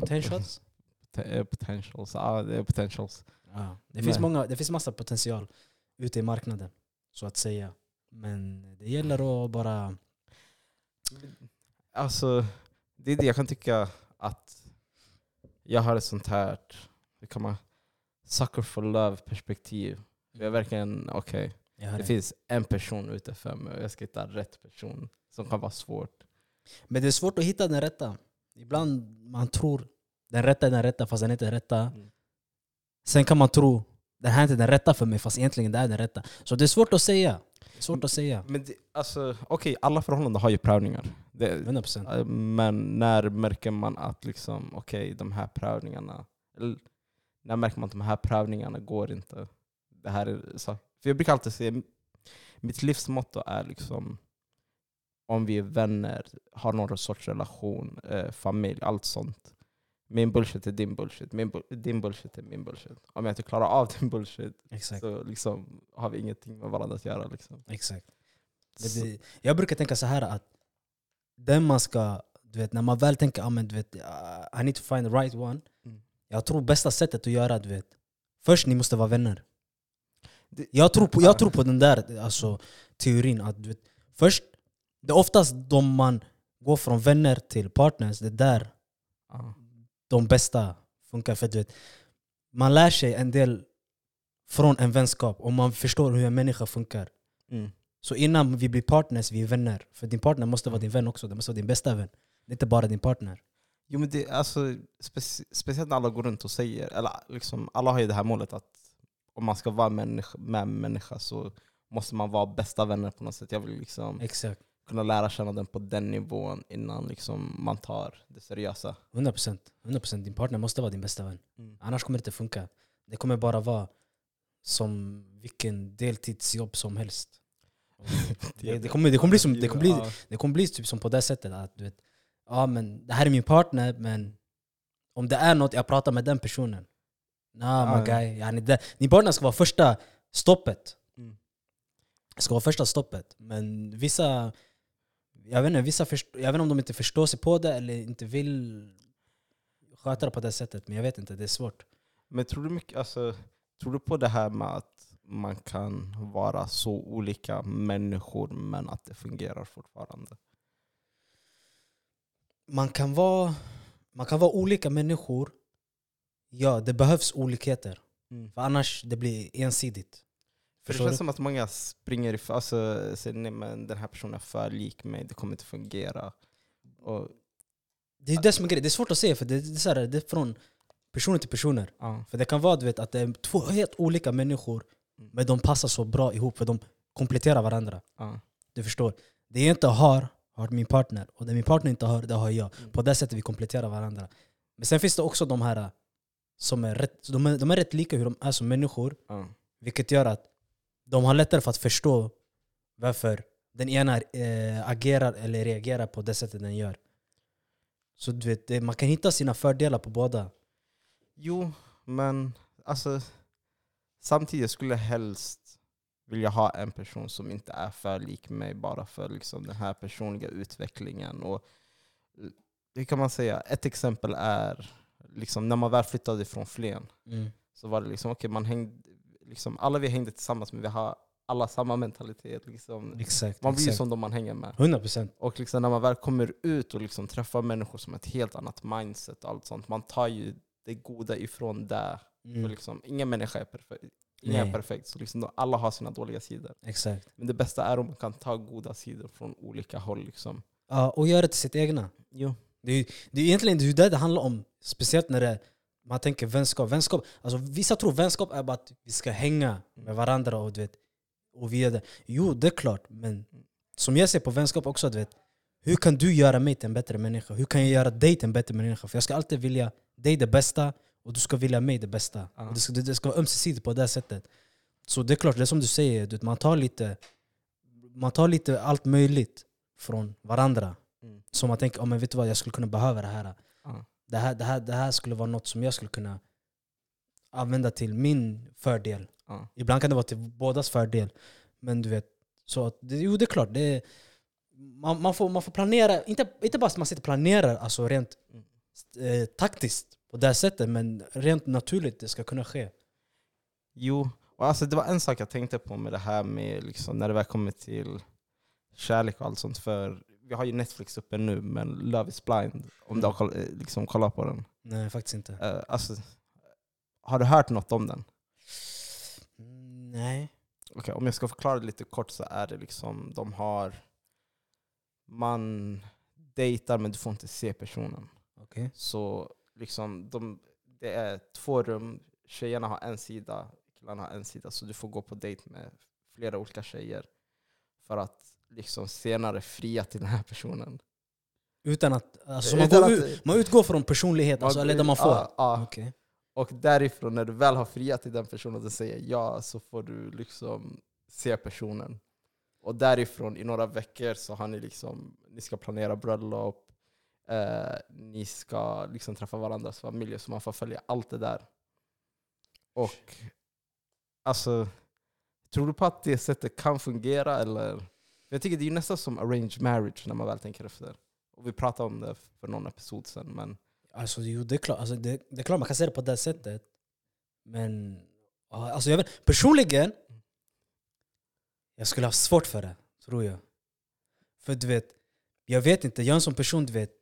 Potentials? Te- eh, Potentials. Ja, det är potentials. Ja. Det, finns många, det finns massa potential ute i marknaden, så att säga. Men det gäller att bara... Alltså, det är det jag kan tycka att jag har ett sånt här, hur kan man, sucker for love perspektiv. Jag är verkligen, okej, hör det det. finns en person ute för mig och jag ska hitta rätt person som kan vara svårt. Men det är svårt att hitta den rätta. Ibland man tror den rätta är den rätta fast den inte är den rätta. Mm. Sen kan man tro den här är inte den rätta för mig fast egentligen det är den rätta. Så det är svårt att säga. Svårt att säga. Men det, alltså, okej, alla förhållanden har ju prövningar. Det, 100%. Eh, Men när märker man att liksom, okej, de här prövningarna, eller när märker man att de här prövningarna går inte? Det här är, så, för jag brukar alltid säga, mitt livsmotto är liksom om vi är vänner, har någon sorts relation, eh, familj, allt sånt. Min bullshit är din bullshit, min bu- din bullshit är min bullshit. Om jag inte klarar av din bullshit Exakt. så liksom, har vi ingenting med varandra att göra. Liksom. Exakt. Det, jag brukar tänka så här att den man ska, du vet, när man väl tänker ah, men, du vet, uh, I need to find the right one. Mm. Jag tror bästa sättet att göra, du vet, först ni måste vara vänner. Det- Jag tror på, jag tror på den där alltså, teorin. att du vet, Först, det är oftast de man går från vänner till partners, det är där Ja. de bästa funkar. För du vet, man lär sig en del från en vänskap och man förstår hur en människa funkar. Mm. Så innan vi blir partners, vi är vänner. För din partner måste vara din vän också, det måste vara din bästa vän. Det är inte bara din partner. Jo men det, alltså, speci speciellt när alla går runt och säger, eller liksom, alla har ju det här målet att om man ska vara människa, med en människa så måste man vara bästa vänner på något sätt. Jag vill liksom Exakt. Kunna lära känna den på den nivån innan liksom man tar det seriösa. 100%. 100%. Din partner måste vara din bästa vän. Mm. Annars kommer det inte funka. Det kommer bara vara som vilken deltidsjobb som helst. Det, det, kommer, det, kommer bli som, det, kommer bli, Ja. det kommer bli typ som på det sättet att du vet, ja, men det här är min partner men om det är något, jag pratar med den personen. Nah, Ja, my guy. Yani det, din partner ska vara första stoppet. Mm. ska vara första stoppet. Men vissa, jag vet inte, vissa jag vet inte om de inte förstår sig på det eller inte vill sköta det på det sättet. Men jag vet inte, det är svårt. Men tror du, mycket, alltså, tror du på det här med att man kan vara så olika människor men att det fungerar fortfarande? Man kan vara, man kan vara olika människor. Ja, det behövs olikheter. För annars det blir ensidigt. För det känns du? som att många springer ifrån, alltså, säger nej men den här personen är för lik mig, det kommer inte fungera. Och, Det är det som är grejen. Det är svårt att säga för det, det, är så här, det är från personer till personer. ja. För det kan vara du vet, att det är två helt olika människor Mm. men de passar så bra ihop för de kompletterar varandra. Ja. Du förstår? Det jag inte har, har min partner. Och det min partner inte har, det har jag. Mm. På det sättet vi kompletterar varandra. Men sen finns det också de här som är rätt, de är, de är rätt lika hur de är som människor. Ja. Vilket gör att de har lättare för att förstå varför den ena eh, agerar eller reagerar på det sättet den gör. Så du vet, det, man kan hitta sina fördelar på båda. Jo, men alltså, samtidigt skulle jag helst vilja ha en person som inte är för lik mig bara för liksom den här personliga utvecklingen. Och, hur kan man säga? Ett exempel är liksom, när man väl flyttade från Flen så var det liksom, okej, man hängde, liksom, alla vi hängde tillsammans men vi har alla samma mentalitet. Liksom. Exakt. Man blir exakt. som de man hänger med. 100%. Och liksom när man väl kommer ut och liksom träffar människor som har ett helt annat mindset och allt sånt, man tar ju det goda ifrån det. För Mm. liksom, ingen människa är perfekt. Ingen är perfekt, så liksom, alla har sina dåliga sidor. Exakt. Men det bästa är om man kan ta goda sidor från olika håll. Liksom. Ja, och göra det till sitt egna. Jo. Det är, det är egentligen det, är det det handlar om. Speciellt när det, man tänker vänskap. vänskap alltså, vissa tror vänskap är bara att vi ska hänga med varandra och, du vet, och vi är det. Jo, det är klart. Men som jag ser på vänskap också, du vet, hur kan du göra mig till en bättre människa? Hur kan jag göra dig till en bättre människa? För jag ska alltid vilja dig det bästa och du ska vilja mig det bästa. Det, ska, det, det ska vara ömsesidigt på det sättet. Så det är klart, det är som du säger, du vet, man, tar lite, man tar lite allt möjligt från varandra. Mm. Så man tänker, oh, men vet du vad, jag skulle kunna behöva det här. Det här, det, här, det här skulle vara något som jag skulle kunna använda till min fördel. Ja. Ibland kan det vara till bådas fördel. Men du vet, så att, det, jo det är klart. Det är, man, man, får, man får planera, inte, inte bara att man sitter och planerar alltså rent Mm. eh, taktiskt på det här sättet, men rent naturligt det ska kunna ske. Jo, och alltså det var en sak jag tänkte på med det här med liksom, när det väl kommer till kärlek och allt sånt. För vi har ju Netflix uppe nu, men Love is blind, om du har koll, eh, liksom, kollat på den. Nej, faktiskt inte. Eh, alltså, har du hört något om den? Mm, Nej. Okej, om jag ska förklara det lite kort så är det liksom, de har... Man dejtar men du får inte se personen. Okej. Så liksom, de, det är två rum, tjejerna har en sida, killarna har en sida. Så du får gå på dejt med flera olika tjejer. För att liksom senare fria till den här personen. Utan att... Alltså, man, Utan går att- ut, man utgår från personlighet, alltså, eller det man får? Ja, ja. Okej. Och därifrån, när du väl har friat till den personen och säger ja, så får du liksom se personen. Och därifrån, i några veckor, så har ni liksom, ni ska planera bröllop, eh, ni ska liksom träffa varandras familjer, så man får följa allt det där. Och alltså, tror du på att det sättet kan fungera? Eller? Jag tycker det är nästan som arranged marriage när man väl tänker efter. Och vi pratade om det för någon episod sen, men Alltså, jo, det, är klart, alltså, det, det är klart man kan se det på det sättet. Men alltså, jag vet, personligen, jag skulle ha svårt för det, tror jag. För du vet, jag vet inte, jag är en sån person, du vet,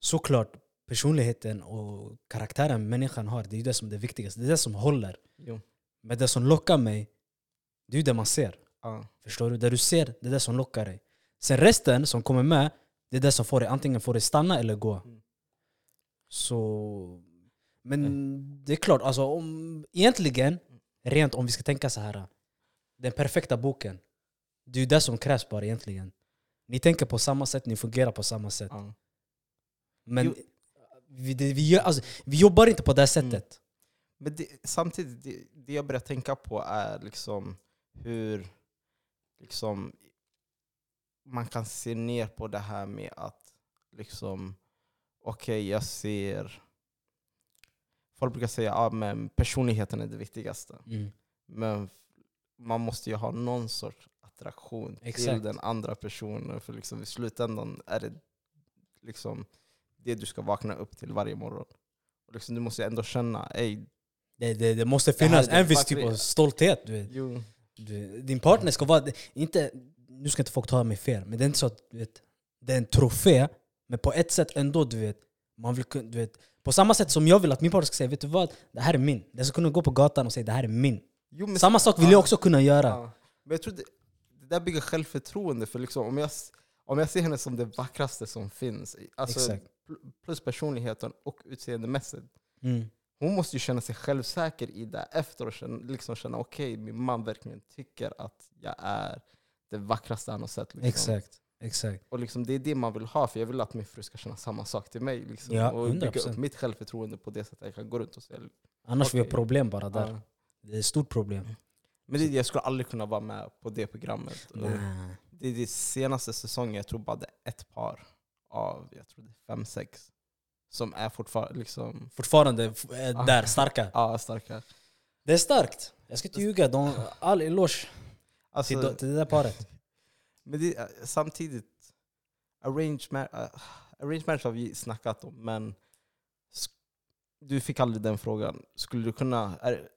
såklart personligheten och karaktären människan har, det är det som är det viktigaste. Det är det som håller. jo. Men det som lockar mig, det är det man ser. Ja. Förstår du? Det du ser, det är det som lockar dig. Sen resten som kommer med, det är det som får dig antingen får dig stanna eller gå. Mm. Så... Men det är klart, alltså, om, egentligen, rent om vi ska tänka så här. Den perfekta boken, det är det som krävs bara egentligen. Ni tänker på samma sätt, ni fungerar på samma sätt. Ja. Men Jo. vi, det, vi, gör- alltså, vi jobbar inte på det Mm. sättet. Men det, samtidigt, det, det jag börjar tänka på är liksom hur liksom, man kan se ner på det här med att liksom, okej jag ser... Folk brukar säga att ah, men personligheten är det viktigaste. Mm. Men man måste ju ha någon sorts attraktion till Exakt. den andra personen. För liksom i slutändan är det liksom det du ska vakna upp till varje morgon. Och liksom du måste ju ändå känna, ey, Det, det, det måste finnas det en viss typ av stolthet. Du vet. jo, Du, din partner ska vara, inte, nu ska inte folk ta mig fel, men det är inte så att du vet, det är en trofé, men på ett sätt ändå, du vet, man vill, du vet, på samma sätt som jag vill att min partner ska säga, vet du vad, det här är min. Den ska kunna gå på gatan och säga det här är min. jo Samma sak vill jag också kunna göra. Ja. Men jag tror det, det där bygger självförtroende. För liksom, om, jag, om jag ser henne som det vackraste som finns, alltså, Exakt. plus personligheten och utseendemässigt. Mm. Hon måste ju känna sig självsäker i det efter och känna, liksom känna okej, min man verkligen tycker att jag är det vackraste han har sett. Liksom. Exakt. Exakt. Och liksom, det är det man vill ha, för jag vill att min fru ska känna samma sak till mig. Liksom. Ja, och bygga 100%. upp mitt självförtroende på det sättet jag kan gå runt och säga Annars vi har problem bara där. Ja. Det är ett stort problem. Men det, jag skulle aldrig kunna vara med på det programmet. Det är det senaste säsongen, jag tror bara det är ett par av jag tror det är fem, sex som är fortfarande liksom, Fortfarande är där, starka. ja, starka. Det är starkt. Jag ska inte ljuga. De, all eloge Alltså, till, till det där paret. men det, samtidigt, arrange, mar- uh, arrange marriage har vi snackat om, men du fick aldrig den frågan. Skulle du kunna är,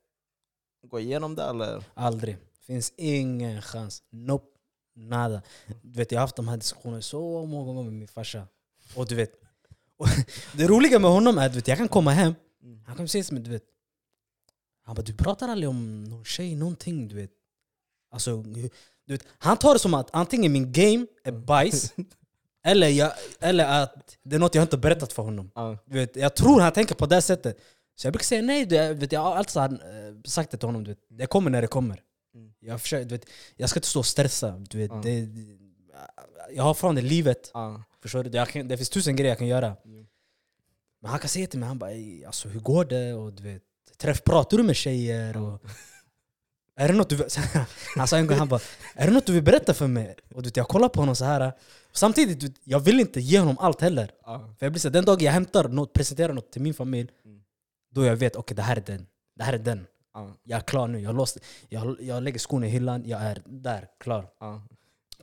gå igenom det eller? Aldrig. Finns ingen chans. Nope. Nada. Du vet, jag har haft de här diskussionerna så många gånger med min farsa. Och du vet, det roliga med honom är att jag kan komma hem, han kan säga mig, du vet, han bara du pratar aldrig om någon tjej, någonting du vet. Alltså, du vet, han tar det som att antingen min game är bajs, eller, jag, eller att det är något jag inte berättat för honom. Du vet, jag tror han tänker på det sättet. Så jag brukar säga nej, du, vet, jag har alltid eh, sagt det till honom. Du vet, det kommer när det kommer. Mm. Jag, försöker, du vet, jag ska inte stå och stressa. Du vet, Ja. det, jag har från det livet. Ja. Förstår du? Kan, det finns tusen grejer jag kan göra. Jo. Men han kan säga till mig, han bara "Ey, alltså, hur går det? Och, du vet, träff, pratar du med tjejer? Och, är det något du han sa en gång, han bara, är det något du vill berätta för mig? Och du vet, jag kollar på honom så här. Samtidigt, du vet, jag vill inte ge honom allt heller. För jag blir så, den dag jag hämtar något, presenterar något till min familj, Mm. då jag vet okej det här är den. Det här är den. Ja. Jag är klar nu. Jag, låst, jag, jag lägger skorna i hyllan, jag är där, klar.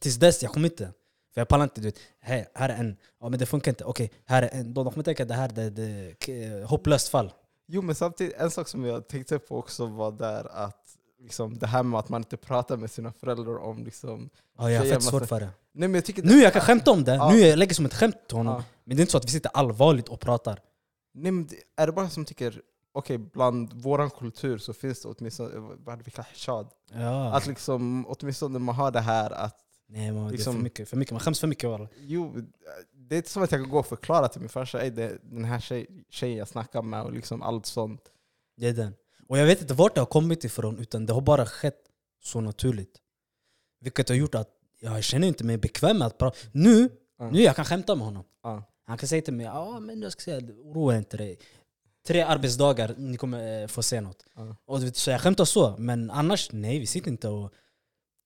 Tills dess, jag kommer inte. För jag pallar inte, du vet, här, här är en, ja men det funkar inte, okej, här är en. De kommer tänka att det här det, det är k- hopplöst fall. Jo men samtidigt, en sak som jag tänkte på också var där att liksom, det här med att man inte pratar med sina föräldrar om liksom... Ja, jag har fett svårt för det. Nej men jag tycker Nu jag kan skämta om det, Ja. nu jag lägger som ett skämt till honom. Ja. Men det är inte så att vi sitter allvarligt och pratar. Nej, men det- är det bara som tycker, okej bland våran kultur så finns det åtminstone, eh, vad hade vi kallat? Ja. Att liksom, åtminstone man har det här att, Nej man, det är liksom- för mycket, för mycket. Man skäms för mycket walla. jo, det är inte som att jag kan gå och förklara till min farsa, "Ey, det är den här tjej, tjejen jag snackar med och liksom allt sånt. Det är den. Och jag vet inte vart det har kommit ifrån, utan det har bara skett så naturligt. Vilket har gjort att jag känner inte mig bekväm med att prata. Nu, Ja. nu jag kan skämta med honom. Ja. Han kan säga till mig, ja men jag ska säga, oroa inte dig. Tre arbetsdagar, ni kommer eh, få se något. Ja. Och så jag skämtar så, men annars, nej vi sitter inte och...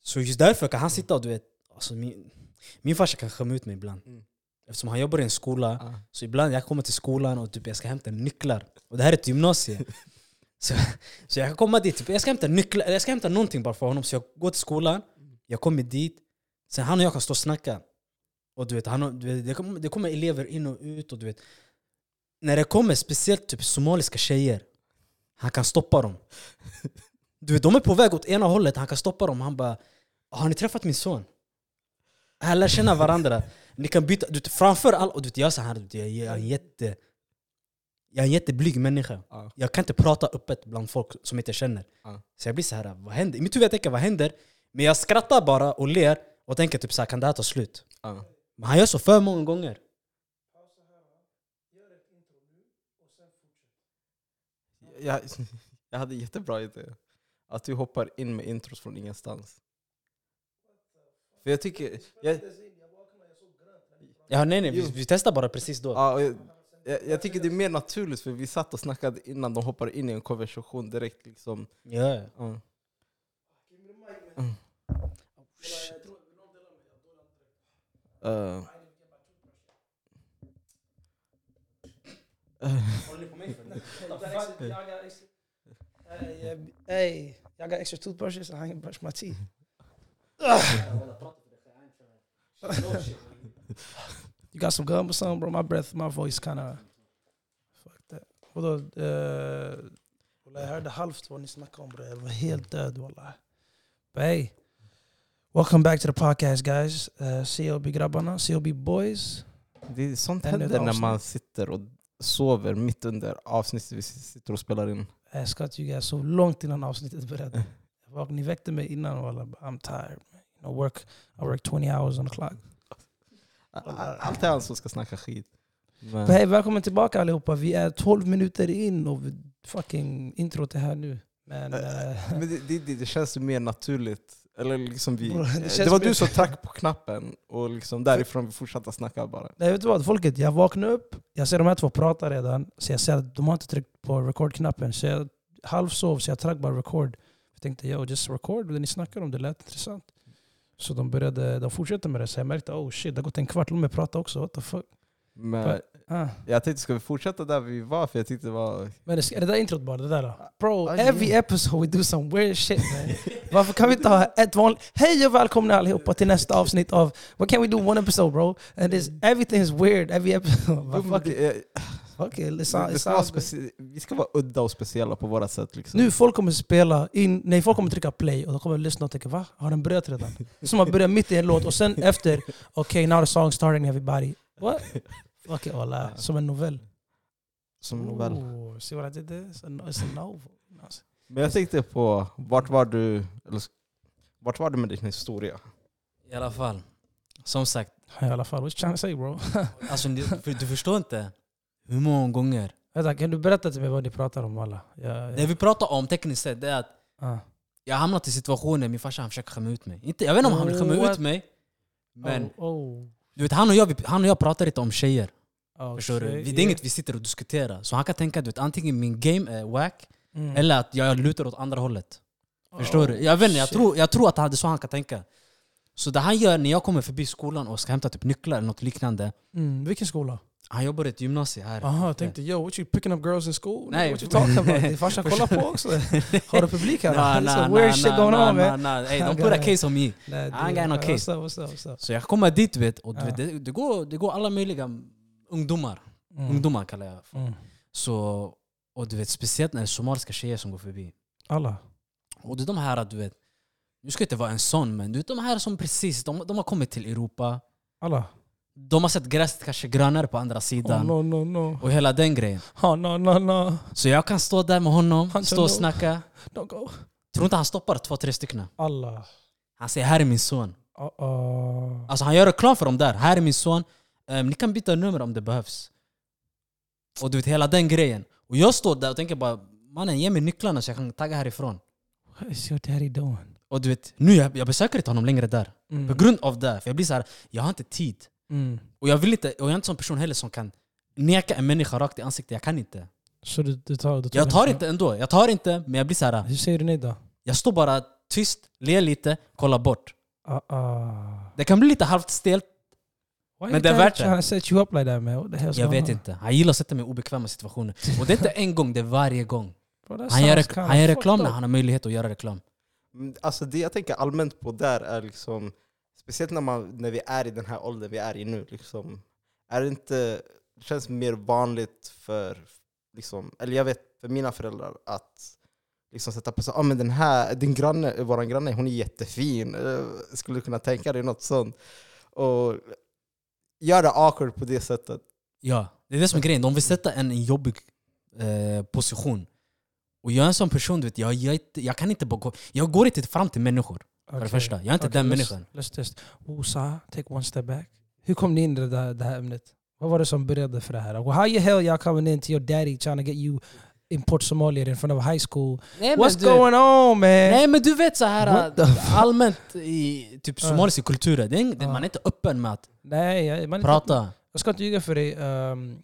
Så just därför kan han sitta och du vet, alltså min, min farsa kan skämma ut mig ibland. Mm. Eftersom han jobbar i en skola, Ja. så ibland jag kommer till skolan och typ jag ska hämta nycklar. Och det här är ett gymnasie. så, så jag kan komma dit, typ, jag ska hämta nycklar, jag ska hämta någonting bara för honom. Så jag går till skolan, jag kommer dit, sen han och jag kan stå och snacka. Och du vet, han, du vet, det, kommer, det kommer elever in och ut och du vet. När det kommer speciellt typ somaliska tjejer, han kan stoppa dem. Du vet, de är på väg åt ena hållet, han kan stoppa dem. Han bara Har ni träffat min son? Han lär känna varandra. Ni kan byta, du framför allt, och du jag är så här, du jag, jag, är en jätte, jag är en jätteblyg människa. Ja. Jag kan inte prata öppet bland folk som inte känner. Ja. Så jag blir så här, vad händer? I mitt huvud jag tänker vad händer? Men jag skrattar bara och ler och tänker typ så här, kan det här ta slut? Ja. Men han gör så för många gånger. Jag, jag hade jättebra idé. Att du hoppar in med intros från ingenstans. För jag tycker... Jag, Ja, nej nej, vi, vi testar bara precis då. ja, och jag, jag, jag tycker det är mer naturligt för vi satt och snackade innan de hoppar in i en konversation direkt. Liksom. Ja. Ja. Uh. Hey, y'all got extra toothbrushes? I ain't brush my teeth. You got some gum or something, bro? My breath, my voice kind of... Fuck that. Vadå? Uh, jag hörde halvt vad ni snackade om bre. Jag var helt död wallah. But hey, welcome back to the podcast guys. Uh, COB-grabbarna, COB-boys. Det är sånt Ännu händer när man sitter och sover mitt under avsnittet vi sitter och spelar in. Jag ska you guys så långt innan avsnittet började. Jag Ni väckte mig innan wallah. I'm tired. You know, work, I work 20 hours on the clock. Allt är han som ska snacka skit. Men, hej, välkommen tillbaka allihopa. Vi är 12 minuter in och fucking introt är här nu. Men... eh, men det, det, det, det känns ju mer naturligt. Eller liksom vi, Bro, det det, känns var du som tryckte på knappen och liksom därifrån vi fortsatte snacka bara. Nej, vet du vad? Folket, jag vaknar upp, jag ser de här två prata redan. Så jag ser att de har inte tryckt på record-knappen. Så jag halvsov, så jag tryckte bara record. Jag tänkte, yo, just record det ni snackar om, det lät intressant. Så de började, de fortsatte med det, så jag märkte, oh shit, det har gått en kvart, låt mig prata också, what the fuck. Men Ah. jag tänkte, ska vi fortsätta där vi var? För jag tyckte det var... Men är det där introt bara? Det där då? Bro, Ah, every yeah. episode we do some weird shit man. Varför kan vi inte ha ett vanligt... Hej och välkomna allihopa till nästa avsnitt av... What can we do one episode bro? And this, everything is weird every episode. Fuck, det ska vi ska vara udda och speciella på våra sätt. Liksom. Nu folk kommer spela in... Nej, folk kommer trycka play och de kommer lyssna och tänka va? Har den börjat redan? Som att börja mitt i en låt och sen efter... Okay, now the song starting everybody. What? Fuck it all out. Som en novell. Som en novell. Ooh, see what I did there? It's a, novel. Men jag tänkte på, vart var du, eller, vart var du med din historia? I alla fall. Som sagt, I alla fall, what you trying to say bro? alltså, du, du förstår inte hur många gånger... Vänta, kan du berätta till mig vad ni pratar om alla? Jag, Det vi pratar om tekniskt sett det är att ah. jag har hamnat i situationer min farsa han försöker skämma ut mig. Inte, jag vet inte om han vill skämma ut mig, men oh, oh. du vet, han, och jag, han och jag pratar inte om tjejer. Oh, Förstår du? Det är yeah. inget vi sitter och diskuterar. Så han kan tänka att antingen min game är wack, Mm. eller att jag lutar åt andra hållet. Förstår Oh, du? Jag vet inte, jag tror, jag tror att det är så han kan tänka. Så det han gör när jag kommer förbi skolan och ska hämta typ nycklar eller något liknande. Mm. Vilken skola? Han jobbar i ett gymnasium här. Aha, jag tänkte yo, what you picking up girls in school? Nej. What you talking about? Din farsa kollar på också. Har du publik här? Nah, nah, a weird nah, shit nah, going nah, on nah, man. nah. Hey, don't put a case on me. I ain't got no case. what's up, what's up? Så jag kommer dit vet, och det, det, går, det går alla möjliga ungdomar. Mm. Ungdomar kallar jag för. Mm. Så, och du vet, speciellt när det är somaliska tjejer som går förbi. Alla. Och det är de här, du vet, nu ska jag inte vara en sån, men du vet de här som precis, de, de har kommit till Europa. Alla. De har sett gräset kanske grönare på andra Oh, sidan. no, no, no. Och hela den grejen. Oh, no, no, no. Så jag kan stå där med honom, Han stå och snacka. Don't go. Tror inte han stoppar två, tre stycken. Alla. Han säger här är min son. Uh-oh. Alltså han gör reklam för dem där. Här är min son. Ehm, ni kan byta nummer om det behövs. Och du vet hela den grejen. Och jag står där och tänker bara mannen ge mig nycklarna så jag kan tagga härifrån. What is your daddy doing? Och du vet, nu jag, jag besöker inte honom längre där. Mm. På grund av det. För jag blir så här, jag har inte tid. Mm. Och jag vill inte, och jag är inte sån person heller som kan neka en människa rakt i ansiktet. Jag kan inte. Så du, du tar, du Jag tar inte ändå. Jag tar inte, men jag blir så här. Hur säger du nej då? Jag står bara tyst, ler lite, kollar bort. Uh-uh. Det kan bli lite halvt stelt. Why Men det är värt det. set you up like that man? What the hell's Jag vet on? inte. Han gillar att sätta mig i obekväma situationer. Och det är inte en gång, det är varje gång. Bro, Han gör, han gör reklam när han har möjlighet att göra reklam. Mm, Alltså det jag tänker allmänt på där är liksom, speciellt när, man, när vi är i den här åldern vi är i nu, liksom, är det inte, det känns mer vanligt för, liksom, eller jag vet för mina föräldrar att liksom sätta på sig, ah, men den här, din granne, vår granne, hon är jättefin, eh, skulle du kunna tänka dig något sånt? Och göra awkward på det sättet. Ja, det är det som är grejen. De vill sätta en i jobbig eh, position. Och jag är en sån person, du vet, jag, jag, jag kan inte bara gå... Jag går inte fram till människor, för det första. Jag är inte Okej, den let's- människan. Let's test. Wosa, take one step back. Hur kom ni in i det, där, det här ämnet? Vad var det som började för det här? Well, how you hell y'all coming in to your daddy trying to get you in Port Somalia in front of high school? Nej, What's du, going on man? Nej men du vet så här the att allmänt i typ ing- det- Ja. man är inte öppen med att Nej, jag, man, prata. jag ska inte ljuga för dig. Um,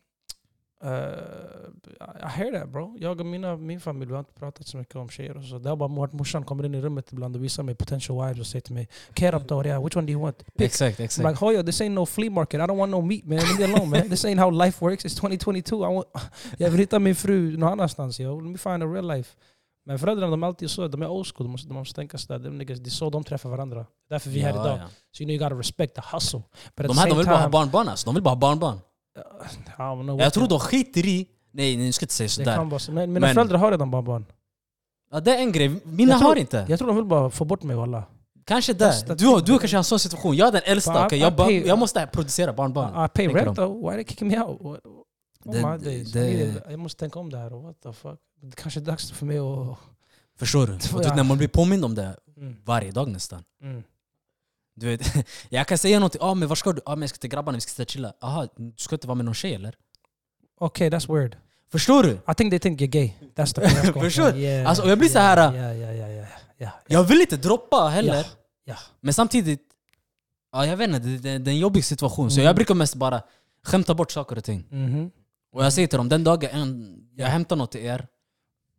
uh, I hear that bro. Jag och mina, min familj har inte pratat så mycket om tjejer och så. Det har bara varit morsan kommer in i rummet ibland och visar mig potential wives och säger till mig Kerap då, yeah, which one do you want? Pick. Exakt, I'm exakt. like, Hoya, this ain't no flea market. I don't want no meat man. Leave me alone man. This ain't how life works. It's 2022. I want, jag vill hitta min fru någon annanstans. Yo. Let me find a real life. Men föräldrarna de är alltid så, de är old school. De måste, de måste tänka sådär. De det är så de träffar varandra. Därför vi är här Ja, idag. ja. So you know you gotta respect the hustle. But De här de vill bara ha time, barnbarn alltså. De vill bara ha barnbarn. Jag tror de skiter i... Nej, nu ska inte säga det sådär. kan vara så. Men mina Men- föräldrar har redan barnbarn. Ja, det är en grej. Mina tror- har inte. Jag tror de vill bara få bort mig walla. Kanske där. Du, du kanske har en sån situation. Jag är den äldsta. I jag, pay- jag måste producera barnbarn. I, pay rent. Why they kicking me out? Oh Det- my days. det- jag måste tänka om det här. What the fuck? Det kanske är dags för mig att... Förstår du? Vet, när man blir påmind om det Mm. varje dag nästan. Mm. Du vet, jag kan säga någonting. Ah, men var ska du? Ah, men jag ska till grabbarna, vi ska sitta och chilla. Aha, du ska inte vara med någon tjej eller? Okay, that's weird. Förstår du? I think they think you're gay. That's the that's Förstår? on. Yeah, Alltså, jag blir så yeah, här- Yeah, yeah, yeah, yeah, yeah. Jag vill inte droppa heller. Ja. Men samtidigt, ja, jag vet inte, det, det, det är en jobbig situation. Så Mm. jag brukar mest bara skämta bort saker och ting. Mhm. Och jag säger till dem, den dagen en, jag hämtar något till er,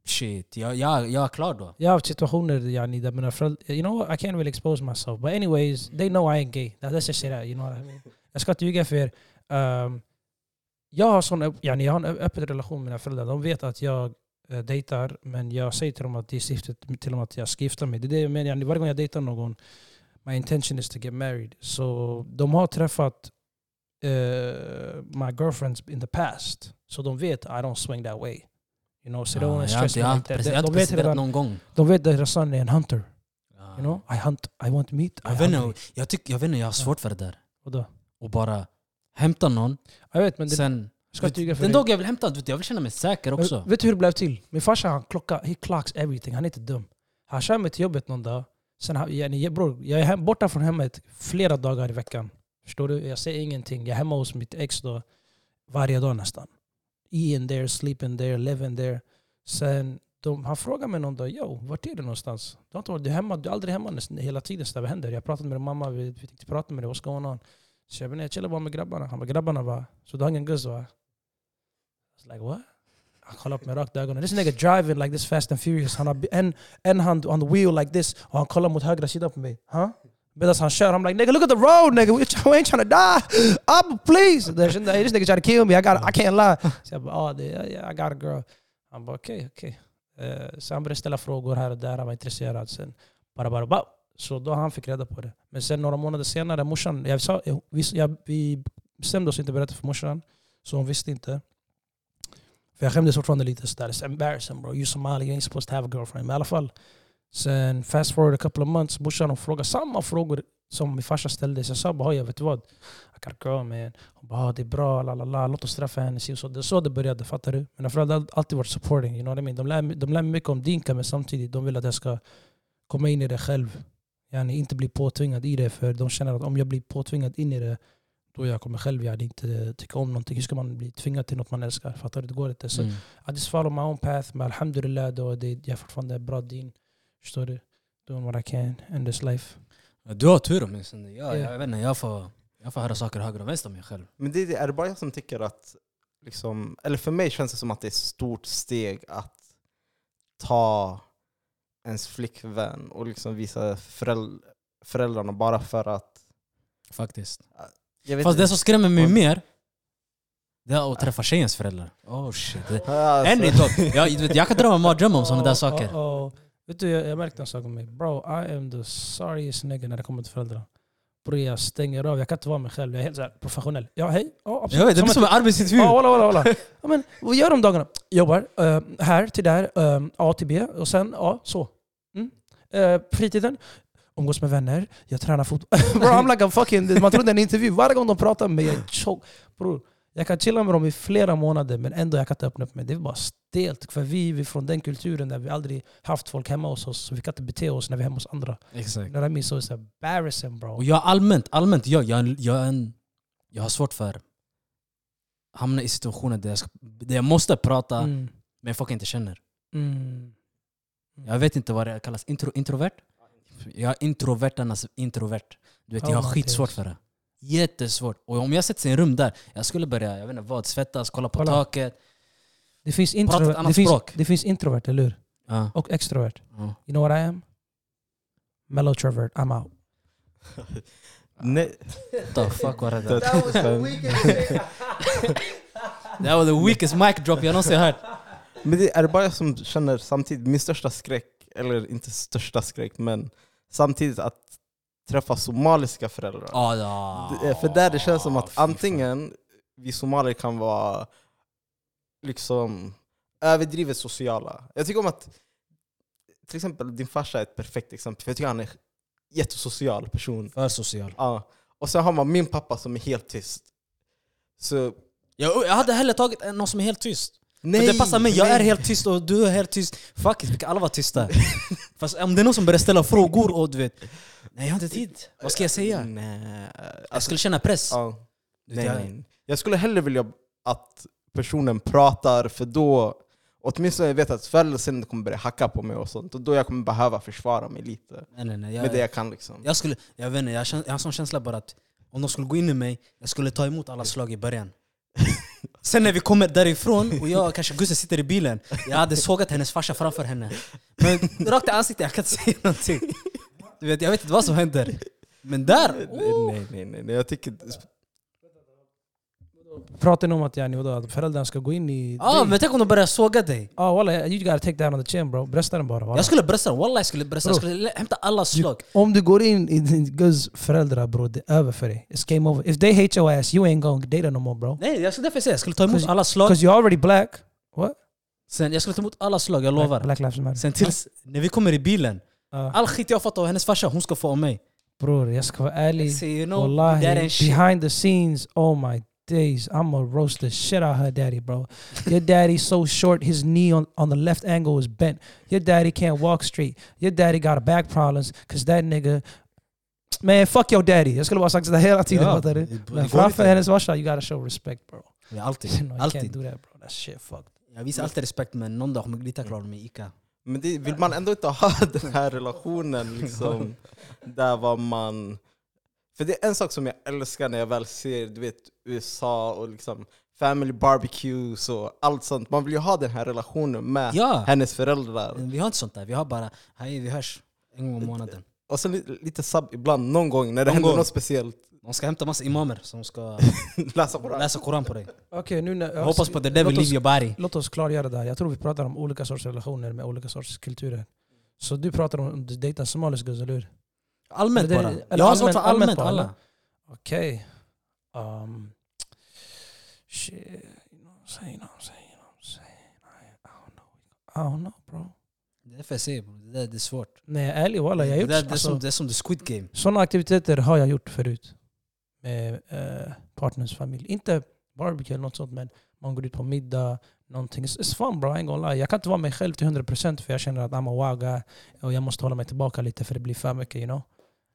shit, jag, jag, jag är klar då. Jag har haft situationer yani, där mina föräldrar... You know what? I can't really expose myself. But anyways, they know I ain't gay. That, let's just say that. You know what I mean? Jag ska inte ljuga för er. Um, jag har sån, yani, jag har en öppen relation med mina föräldrar. De vet att jag uh, dejtar, men jag säger till dem att det är syftet till dem att jag ska gifta mig. Det är det jag menar. Yani, varje gång jag dejtar någon, my intention is to get married. Så de har träffat uh, my girlfriends in the past. Så de vet I don't swing that way. You know, so Ja, don't jag har stress inte, jag har like inte jag har De vet redan, någon gång. de vet att deras son är en hunter. Ja. You know, I hunt, I want meat, I Jag vet, inte, jag, tycker, jag vet inte, jag har svårt för det där. Vadå? Och bara hämta någon, Jag vet, men det, sen... jag ska ljuga för Den dag jag vill hämta, jag vill känna mig säker också. Men Vet du hur det blev till? Min farsa han klockar, he clocks everything. Han är inte dum. Han kör mig till jobbet någon dag. Sen, han- yani, bror, jag är borta från hemmet flera dagar i veckan. Förstår du? Jag säger ingenting. Jag är hemma hos mitt ex då, varje dag nästan. Eating there, sleeping there, living there. Sen de, han frågade mig någon dag, yo, vart är du någonstans? Du har inte varit du är hemma, du är aldrig hemma nästan, hela tiden. Så det vad händer? Jag pratade med din mamma, vi, vi tänkte prata med dig, what's going on? Så jag jag chillar bara med grabbarna. Han bara, grabbarna va? Så du har ingen guzz va? I was like, what? Han kollade på mig rakt i ögonen. This nigga driving like this fast and furious. Han har en, en hand on the wheel like this och han kollar mot högra sidan på mig. Huh? Medan han kör, I'm like nigga look at the road nigga, we ain't trying to die! Up ah, please! This nigga trying to kill me, I, got, I can't lie. Så jag bara ah, det, yeah, I got a girl. Han bara okej, okej. Eh, Så han började ställa frågor här och där, han var intresserad. Sen bara, bara, bara. Så då han fick reda på det. Men sen några månader senare, morsan, jag sa, eh, vi, jag, vi bestämde oss inte att berätta för morsan. Så hon visste inte. För jag skämdes fortfarande lite sådär. It's embarrassing bro, you Somali, you ain't supposed to have a girlfriend. Men i alla fall. Sen fast forward a couple of months, morsan hon frågade samma frågor som min farsa ställde. Så jag sa bara jag vet vad? I a girl man. Hon bara ah, det är bra, la la la, låt oss träffa henne. Så det så det började, fattar du? Mina föräldrar har alltid varit supporting, you know what I mean? De lär, de lär mig mycket om dinka men samtidigt de vill att jag ska komma in i det själv. Yani inte bli påtvingad i det för de känner att om jag blir påtvingad in i det då jag kommer själv yani inte tycka om någonting. Hur ska man bli tvingad till något man älskar? Fattar du? Det går inte. Så Mm. I just follow my own path. Men alhamdulillah, då det, jag är fortfarande bra din. Förstår du? Doing what I can in this life. Du har tur åtminstone. Jag, Ja. jag, vet inte, jag, får, jag får höra saker höger och vänster om mig själv. Men det, är det bara jag som tycker att, liksom, eller för mig känns det som att det är ett stort steg att ta ens flickvän och liksom visa föräld- föräldrarna bara för att... Faktiskt. Jag vet Fast det inte. som skrämmer mig mer, det är att träffa tjejens föräldrar. Oh shit. Det, Alltså, än idag. Jag, jag kan drömma mardrömmar om sådana där Oh, saker. oh, oh. Vet du, jag, jag märkte en sak om mig. Bro, I am the sorriest nigga när det kommer till föräldrar. Bro, jag stänger av. Jag kan inte vara mig själv. Jag är helt så här professionell. Ja, hej. Ja, absolut. Vet, det blir som en arbetsintervju. Ja, walla, walla, walla. Ja, men, vad gör om dagarna? Jobbar. eh, här till där. eh, A till B. Och sen, ja, så. Mm. Eh, fritiden. Umgås med vänner. Jag tränar fotboll. Bro, I'm like a fucking... Man trodde det är en intervju. Varje gång de pratar med mig, jag är choke. Bro, jag kan chilla med dem i flera månader men ändå jag kan inte öppna upp mig. Det är bara stelt. För vi, vi är från den kulturen där vi aldrig haft folk hemma hos oss. Så vi kan inte bete oss när vi är hemma hos andra. Exakt. Mean? So it's embarrassing bro. Och jag allmänt, allmänt jag, jag, jag, är en, jag har svårt för att hamna i situationer där jag, ska, där jag måste prata Mm. med folk inte känner. Mm. Jag vet inte vad det kallas. Intro, introvert? Jag är introverternas introvert. Du vet, jag har skitsvårt för det. Jättesvårt. Och om jag sätts i en rum där, jag skulle börja jag vet inte vad, svettas, kolla på Kolla. taket. Det finns, introvert, det, finns, språk. det finns introvert, eller hur? Ja, Och extrovert. ja. You know what I am? Mellotrovert. I'm out. Nej, What the fuck var det där? det was the weakest Det var the weakest mic drop jag någonsin hört. Men det är det bara jag som känner samtidigt, min största skräck, eller inte största skräck, men samtidigt att träffa somaliska föräldrar. Ah, ja. Det- För där det känns som Ah, att fy fan. antingen vi somalier kan vara liksom överdrivet sociala. Jag tycker om att till exempel din farsa är ett perfekt exempel, för jag tycker han är en jättesocial person. För social. Ja. Och sen har man min pappa som är helt tyst. Så Jag, jag hade hellre tagit en- någon som är helt tyst. nej! För det passar mig, jag är nej. helt tyst och du är helt tyst. Fuck it, vi kan alla vara tysta. Fast om det är någon som börjar ställa frågor och du vet, nej jag har inte tid. Vad ska jag säga? Nej. Jag skulle känna press. Ja. Nej, jag- nej. Jag skulle hellre vilja att personen pratar, för då åtminstone jag vet att förr eller senare kommer börja hacka på mig och sånt. Och då jag kommer behöva försvara mig lite Nej, nej, nej. med det Jag, jag kan. Liksom. jag, skulle, jag, vet inte, jag, jag har en sån känsla bara att om de skulle gå in i mig, jag skulle ta emot alla slag i början. Sen när vi kommer därifrån och jag kanske Gusse sitter i bilen, jag hade sågat hennes farsa framför henne. Men rakt i ansiktet, jag kan inte säga någonting. Du vet, jag vet inte vad som händer. Men där, oh. Nej, nej, nej, nej. Jag tycker... Pratar ni om att, yani, vadå, att föräldrarna ska gå in i ah, dig? men tänk om de börjar såga dig. Ah, walla, you gotta take that on the chin bro. Brösta den bara. walla. Jag skulle brösta wallah jag skulle brösta. Jag skulle hämta alla slag. Om du går in i din Guzz föräldrar bro, det är över för dig. It's game over. If they hate your ass, you ain't gonna date no more bro. Nej, jag skulle därför säga jag skulle ta emot alla slag. Cause you're already black. What? Sen, jag skulle ta emot alla slag, jag lovar. Black, black lives matter. Sen tills, när vi kommer i bilen, Ah, all skit jag fått av hennes farsa, hon ska få av mig. bror, jag ska vara ärlig. Say, you know, Wallahi, behind the scenes, oh my days, I'm gonna roast the shit out of her daddy, bro. Your daddy's so short, his knee on, on the left angle is bent. Your daddy can't walk straight. Your daddy got back problems, cause that nigga... Man, fuck your daddy. Jag skulle bara sagt sådär hela tiden. Ja, det- det Men framför hennes farsa, you gotta show respect bro. Ja, alltid. no, alltid. can't do that bro. That shit fucked. Jag visar alltid respekt men någon dag kommer Glita klara mig i Ica. Men det, vill man ändå inte ha den här relationen liksom, där var man... För det är en sak som jag älskar när jag väl ser du vet, USA och liksom family barbecues och allt sånt. Man vill ju ha den här relationen med Ja! hennes föräldrar. Vi har inte sånt där, vi har bara hej vi hörs en gång i månaden. Och sen lite, sub ibland, någon gång när det Någon händer gång. något speciellt. De ska hämta massa imamer som ska Läsa det. läsa koran på dig. Okej, nu när, Jag hoppas på the devil leave your body. Låt oss klargöra det här. Jag tror vi pratar om olika sorts relationer med olika sorts kulturer. Så du pratar om att du dejtar somalisk guzz, eller hur? Allmänt Det- bara. eller Jag har svårt för allmänt alla. Okej. Um, shit, you know what I'm saying, you know what I'm saying, you know what I'm saying. I, I don't know. I don't know bro. Det är för jag säger bro, det, där, det är svårt. Nej, ärlig walla, jag har det, gjort där, det, är alltså, som, det är som the squid game. sådana aktiviteter har jag gjort förut. Med eh, partners familj. Inte barbecue eller något sånt men man går ut på middag, någonting. It's, fun bro, I ain't gonna lie. Jag kan inte vara mig själv till 100% för jag känner att I'm a guy och jag måste hålla mig tillbaka lite för det blir för mycket you know.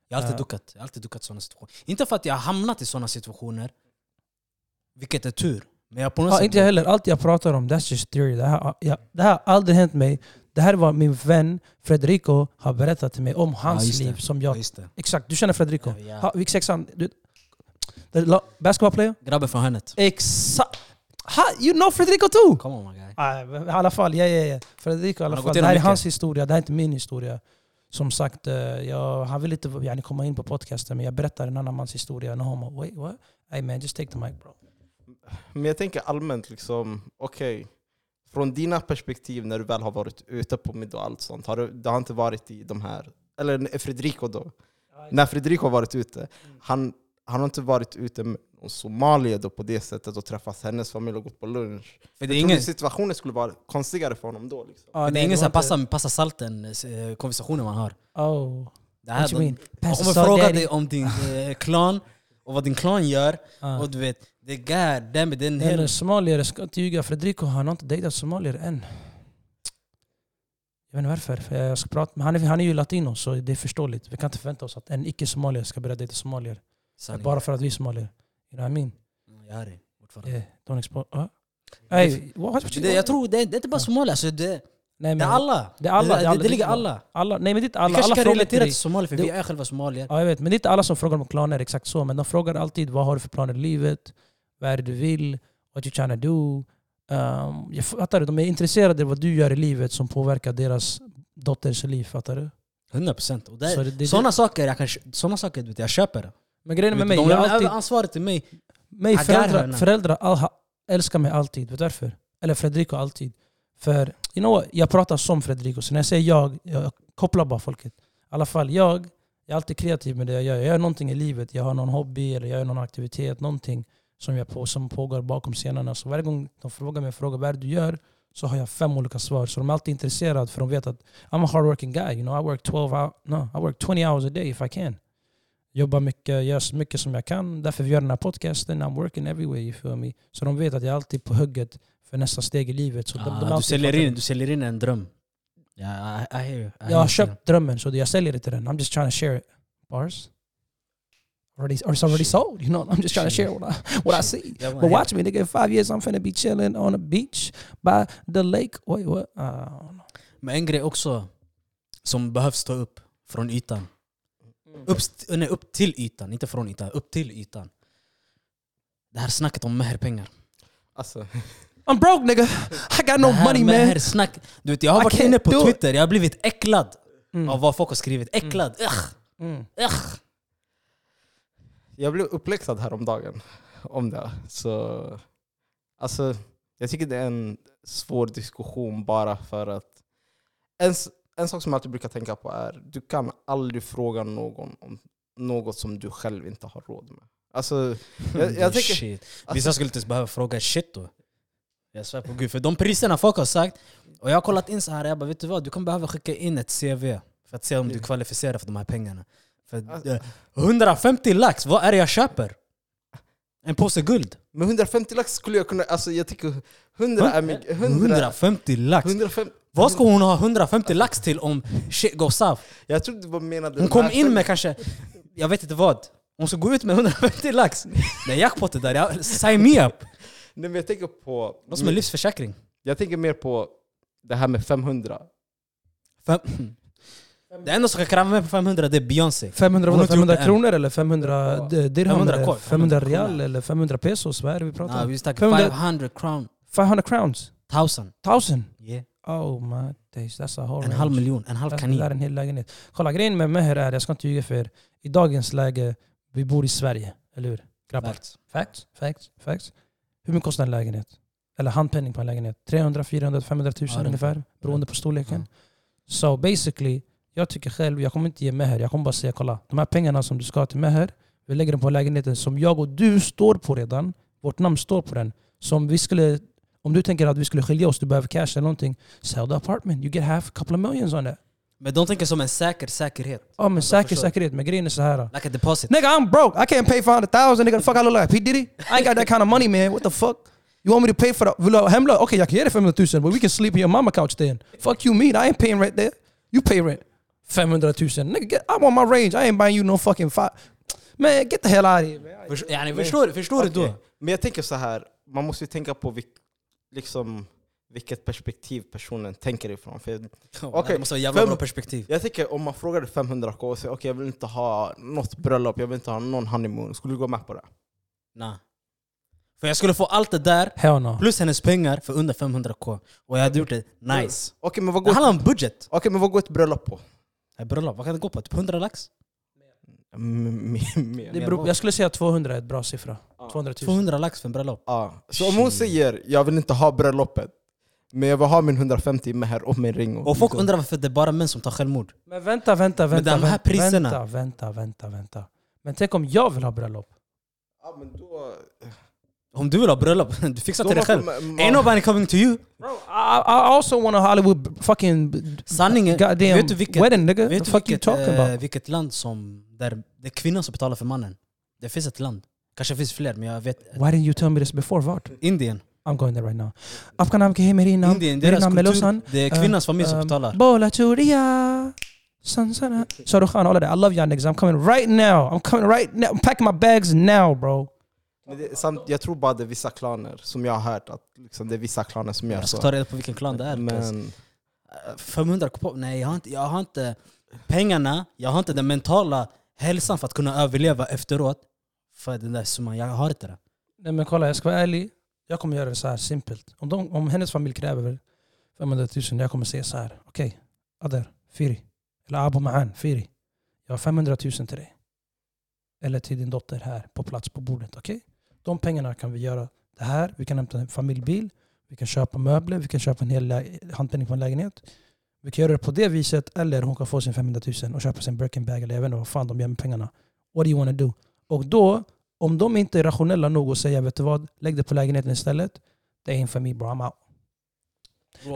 Jag har alltid Ja. duckat. Jag har alltid duckat sådana situationer. Inte för att jag har hamnat i sådana situationer, vilket är tur. Men jag på något Ja, sätt... inte jag heller. Allt jag pratar om, that's just theory. Det här, ja, det här har aldrig hänt mig. Det här var min vän Frederico har berättat till mig om hans det. liv. Som Ja, jag, det. exakt, du känner Frederico? Ja, ja. Ha, sexan? Du, the basketball player? Grabben från hörnet. Exakt! Ha, you know Frederico too! Come on my guy. Ah, I alla fall, ja, ja, ja. Frederico i alla fall. Det här är mycket. hans historia, det här är inte min historia. Som sagt, eh, jag, han vill inte yani, komma in på podcasten men jag berättar en annan mans historia. No homo. Wait, what? Hey man, just take the mic bro. Men jag tänker allmänt, liksom, okej. från dina perspektiv när du väl har varit ute på middag och allt sånt, har du, det har inte varit i de här... Eller Fredrico då. När Fredrico har varit ute, han, han har inte varit ute med somalier då på det sättet och träffat hennes familj och gått på lunch. För det är ingen, situationen skulle vara konstigare för honom då. Liksom. Ah, det är ingen var som inte- passar, passar salten eh, konversationen man har. Oh, Det här, what you de, om jag frågar dig om din eh, klan och vad din klan gör, Ah. och du vet, det är god damn it, det är en Nej, hel... somalier, jag ska inte ljuga. Fredrico han har inte dejtat somalier än. Jag vet inte varför. För jag ska prata, men han, är, han är ju latino så det är förståeligt. Vi kan inte förvänta oss att en icke-somalier ska börja dejta somalier. Sanning. Bara för att vi är somalier. You know what I mean? Jag hör dig fortfarande. Yeah, don't expose... Hey, what, Det, jag tror det, det är inte bara somalier, alltså det, nej, men, det är alla. Det är alla, Det, det är det, det är ligger alla. alla. Nej men det är inte Vi alla. kanske Alla kan relatera till somalier för Det- vi är själva somalier. Ja, jag vet. Men det är inte alla som frågar om klaner exakt så. Men de frågar alltid vad har du för planer i livet? Vad är det du vill? What you trying to do? Um, jag fattar du? De är intresserade av vad du gör i livet som påverkar deras dotters liv. Fattar du? 100 procent. Så det, det, Sådana saker, jag, kan, såna saker vet, jag köper. Men grejen med mig, de jag alltid, ansvaret till mig. mig föräldrar, föräldrar all, älskar mig alltid. Vet du varför? Eller Fredrico alltid. För you know what? jag pratar som Fredrico. Så när jag säger jag, jag kopplar bara folket. I alla fall jag, jag är alltid kreativ med det jag gör. Jag gör någonting i livet. Jag har någon hobby eller jag gör någon aktivitet. Någonting som, jag på, som pågår bakom scenerna. Så varje gång de frågar mig frågar, vad är det du gör? Så har jag fem olika svar. Så de är alltid intresserade för de vet att I'm a hardworking guy. You know, I work 12 hours, no, I work 20 hours a day if I can. Jobbar mycket, gör så mycket som jag kan. Därför vi gör den här podcasten. I'm working every way, you feel me? Så de vet att jag är alltid på hugget för nästa steg i livet. Så de, de är Ah, du, säljer in, du säljer in en dröm. Ja, I, I hear you. I Jag har köpt drömmen så jag säljer inte den. I'm just trying to share it. Bars? Already, or it's already Shit. sold. You know, I'm just trying to share what I, what I see. Bara, But watch me, nigga. In five years, I'm finna be chilling on a beach by the lake. Wait, what? I don't know. Men en grej också som behövs ta upp från ytan. Upp, st- nej, upp till ytan, inte från ytan. Upp till ytan. Det här snacket om meherpengar. Alltså, I'm broke, nigga. I got no det här money, man. mehersnack. Du vet, jag har I varit inne på do it. Twitter, jag har blivit äcklad Mm. av vad folk har skrivit. Äcklad. Ugh, Mm. ugh. jag blev uppläxad häromdagen om det. Så, alltså, jag tycker det är en svår diskussion bara för att en, s- en sak som jag alltid brukar tänka på är du kan aldrig fråga någon om något som du själv inte har råd med. Alltså, jag, jag tänker, Shit. alltså, Vissa skulle inte ens behöva fråga shit då. Jag svär på gud. För de priserna folk har sagt, och jag har kollat in så här, jag bara vet du vad? Du kan behöva skicka in ett CV för att se om du Mm. kvalificerar för de här pengarna. För Alltså- eh, 150 lax, vad är det jag köper? En påse guld. med 150 lax skulle jag kunna, alltså jag tycker 100 är mycket. 100, 150 lax. 150, Vad ska hon ha 150 lax till om shit går south? jag trodde du bara menade Hon kom in med kanske, jag vet inte vad. Hon ska gå ut med 150 lax. Det är jackpotet där, jag, sign me up! Nej, men jag tänker på... Det som en livsförsäkring. Jag tänker mer på det här med 500. Fem. Det enda som kan kräva mig på 500 det är Beyoncé. 500, Hon har vadå, inte gjort 500 det än. kronor eller 500 d- dirham? 500 eller korv, 500 500 real eller 500 pesos? Vad är det vi pratar Nah, om? vi snackar 500 500 crown. 500 crowns? 1000. 1000? Yeah. Oh my days, that's a whole En halv miljon, en halv Det där är kanin. en hel lägenhet. Kolla, grejen med Meher är, jag ska inte ljuga för er, i dagens läge, vi bor i Sverige, eller hur? Grabbar. Facts. Facts, facts, facts. Hur mycket kostar en lägenhet? Eller handpenning på en lägenhet? 300, 400, 500 000 Ja, det är ungefär, det. beroende på storleken. Ja. So basically, jag tycker själv, jag kommer inte ge Meher, jag kommer bara säga kolla, de här pengarna som du ska ha till Meher, vi lägger dem på lägenheten som jag och du står på redan. Vårt namn står på den. Som vi skulle, om du tänker att vi skulle skilja oss, du behöver cash eller någonting, sell the apartment, you get half a couple of millions on that. Men de tänker som en säker säkerhet. Ja men säker säkerhet, men grejen är så här. Like a deposit. Nigga, I'm broke. I can't pay for 100,000. Nigga, the fuck I look like P. Diddy? I ain't got that kind of money, man. What the fuck? You want me to pay for the... Vill du ha hemlös? Okej, jag kan ge dig 500 000, but we can sleep in your mama couch then. Fuck you mean? I ain't paying rent there. You pay rent. 500 000. Nigga, get, I'm on my range. I ain't buying you no fucking five... Man, get the hell out of here, man. Förstår förstår du då? Men jag tänker så här, man måste ju tänka på vilk, liksom, vilket perspektiv personen tänker ifrån. För jag, Okej, det måste vara jävla fem- bra perspektiv. jag tänker om man frågade 500k och säger okej jag vill inte ha något bröllop, jag vill inte ha någon honeymoon. Skulle du gå med på det? Nah. För jag skulle få allt det där, no. plus hennes pengar för under 500k. Och jag hade gjort det nice. Okej men, vad Det går, handlar om budget. okej, men vad går ett bröllop på? Hey, bröllop, vad kan det gå på? Typ 100 lax? M- m- mer. Det beror, jag skulle säga 200 är ett bra siffra. 200 000. 200 lax för en bröllop? Ja. Så om hon säger jag vill inte ha bröllopet, men jag vill ha min 150 med här och min ring. Och folk undrar varför det är bara män som tar självmord. Men vänta, vänta, vänta. de här vänta, priserna. Vänta, vänta, vänta, vänta. Men tänk om jag vill ha bröllop? Ja, men då, Om du vill ha bröllop, du fixar till dig själv. Ain't nobody coming to you. Bro, I, I also want a Hollywood fucking Sanningen, goddamn vet du vilket, wedding nigga. vet the du fuck you vilket, talking eh, about? vilket land som där det är kvinnan som betalar för mannen? Det finns ett land. Kanske finns fler, men jag vet. Why didn't you tell me this before? Vart? Indien. I'm going there right now. Afghanan ke merina. Indien, deras merina kultur, melosan. det är kvinnans familj som Um, betalar. Bola churia. Sansana. Shahrukh Khan, all of that. I love y'all niggas. I'm coming right now. I'm coming right now. I'm packing my bags now bro. Men det är samt, jag tror bara det är vissa klaner som jag har hört att liksom, det är vissa klaner som gör Jag ska så. ta reda på vilken klan det är. Men eh, 500 på, nej jag har, inte, jag har inte pengarna, jag har inte den mentala hälsan för att kunna överleva efteråt. För den där summan, jag har inte det. Nej men kolla, jag ska vara ärlig. Jag kommer göra det så här simpelt. Om, de, om hennes familj kräver 500 000, jag kommer säga så här. Okej, Adar, Firi. Eller Abu Ma'an, Firi. Jag har 500 000 till dig. Eller till din dotter här på plats på bordet. Okej? De pengarna kan vi göra det här. Vi kan hämta en familjebil. Vi kan köpa möbler. Vi kan köpa en hel handpenning på en lägenhet. Vi kan göra det på det viset. Eller hon kan få sin 500 000 och köpa sin Birkin bag. Eller jag vet inte vad fan de gör med pengarna. What do you wanna do? Och då, om de inte är rationella nog och säger vet du vad, lägg det på lägenheten istället. Det är for me bro, I'm out.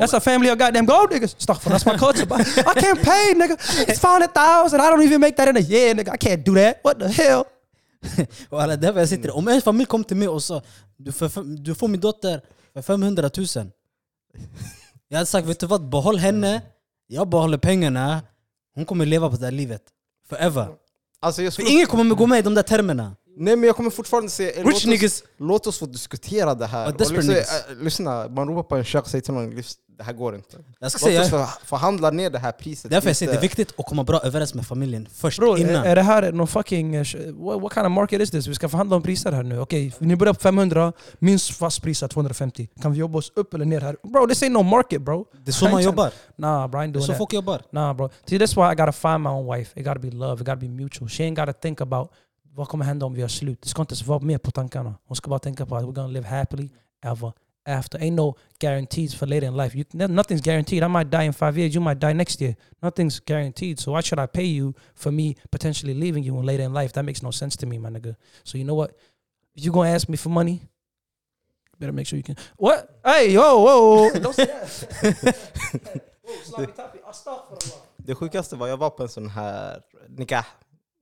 That's a family of goddamn gold niggas. Astaghfirullah, that's my culture. But I can't pay nigga. It's 500,000. I don't even make that in a year nigga. I can't do that. What the hell? Och alla, därför jag sitter Om en familj kom till mig och sa du, får- du får min dotter för 500 000 Jag hade sagt vet du vad, behåll henne Jag behåller pengarna Hon kommer leva på det här livet Forever alltså jag För skulle, ingen kommer gå med i de där termerna Nej men jag kommer fortfarande säga, eh, låt oss, niggas låt oss få diskutera det här. Och liksom, äh, lyssna, man ropar på en kök och säger till någon "Lys- det här går inte. Jag ska Låt säga oss för, förhandla ner det här priset Därför jag säger det är viktigt att komma bra överens med familjen först Bro, är, innan är det här någon fucking... eh, What, what kind of market is this? Vi ska förhandla om priser här nu. Okej, ni börjar på 500, minst fast pris är 250. Kan vi jobba oss upp eller ner här? Bro, this ain't no market bro. Det är så man jobbar Nah, bro, I ain't Det är så folk jobbar Nah bro. See that's why I gotta find my own wife. It gotta be love, it gotta be mutual. She ain't gotta think about vad kommer hända om vi har slut. Det ska inte ens vara med på tankarna. Hon ska bara tänka på att we're gonna live happily ever after. Ain't no guarantees for later in life. You, nothing's guaranteed. I might die in five years, you might die next year. Nothing's guaranteed. So why should I pay you for me potentially leaving you later in life? That makes no sense to me, my nigga. So you know what? If you gonna ask me for money, you better make sure you can. What? Hey, whoa, whoa, whoa. Don't say that. Det sjukaste var jag var på en sån här nikah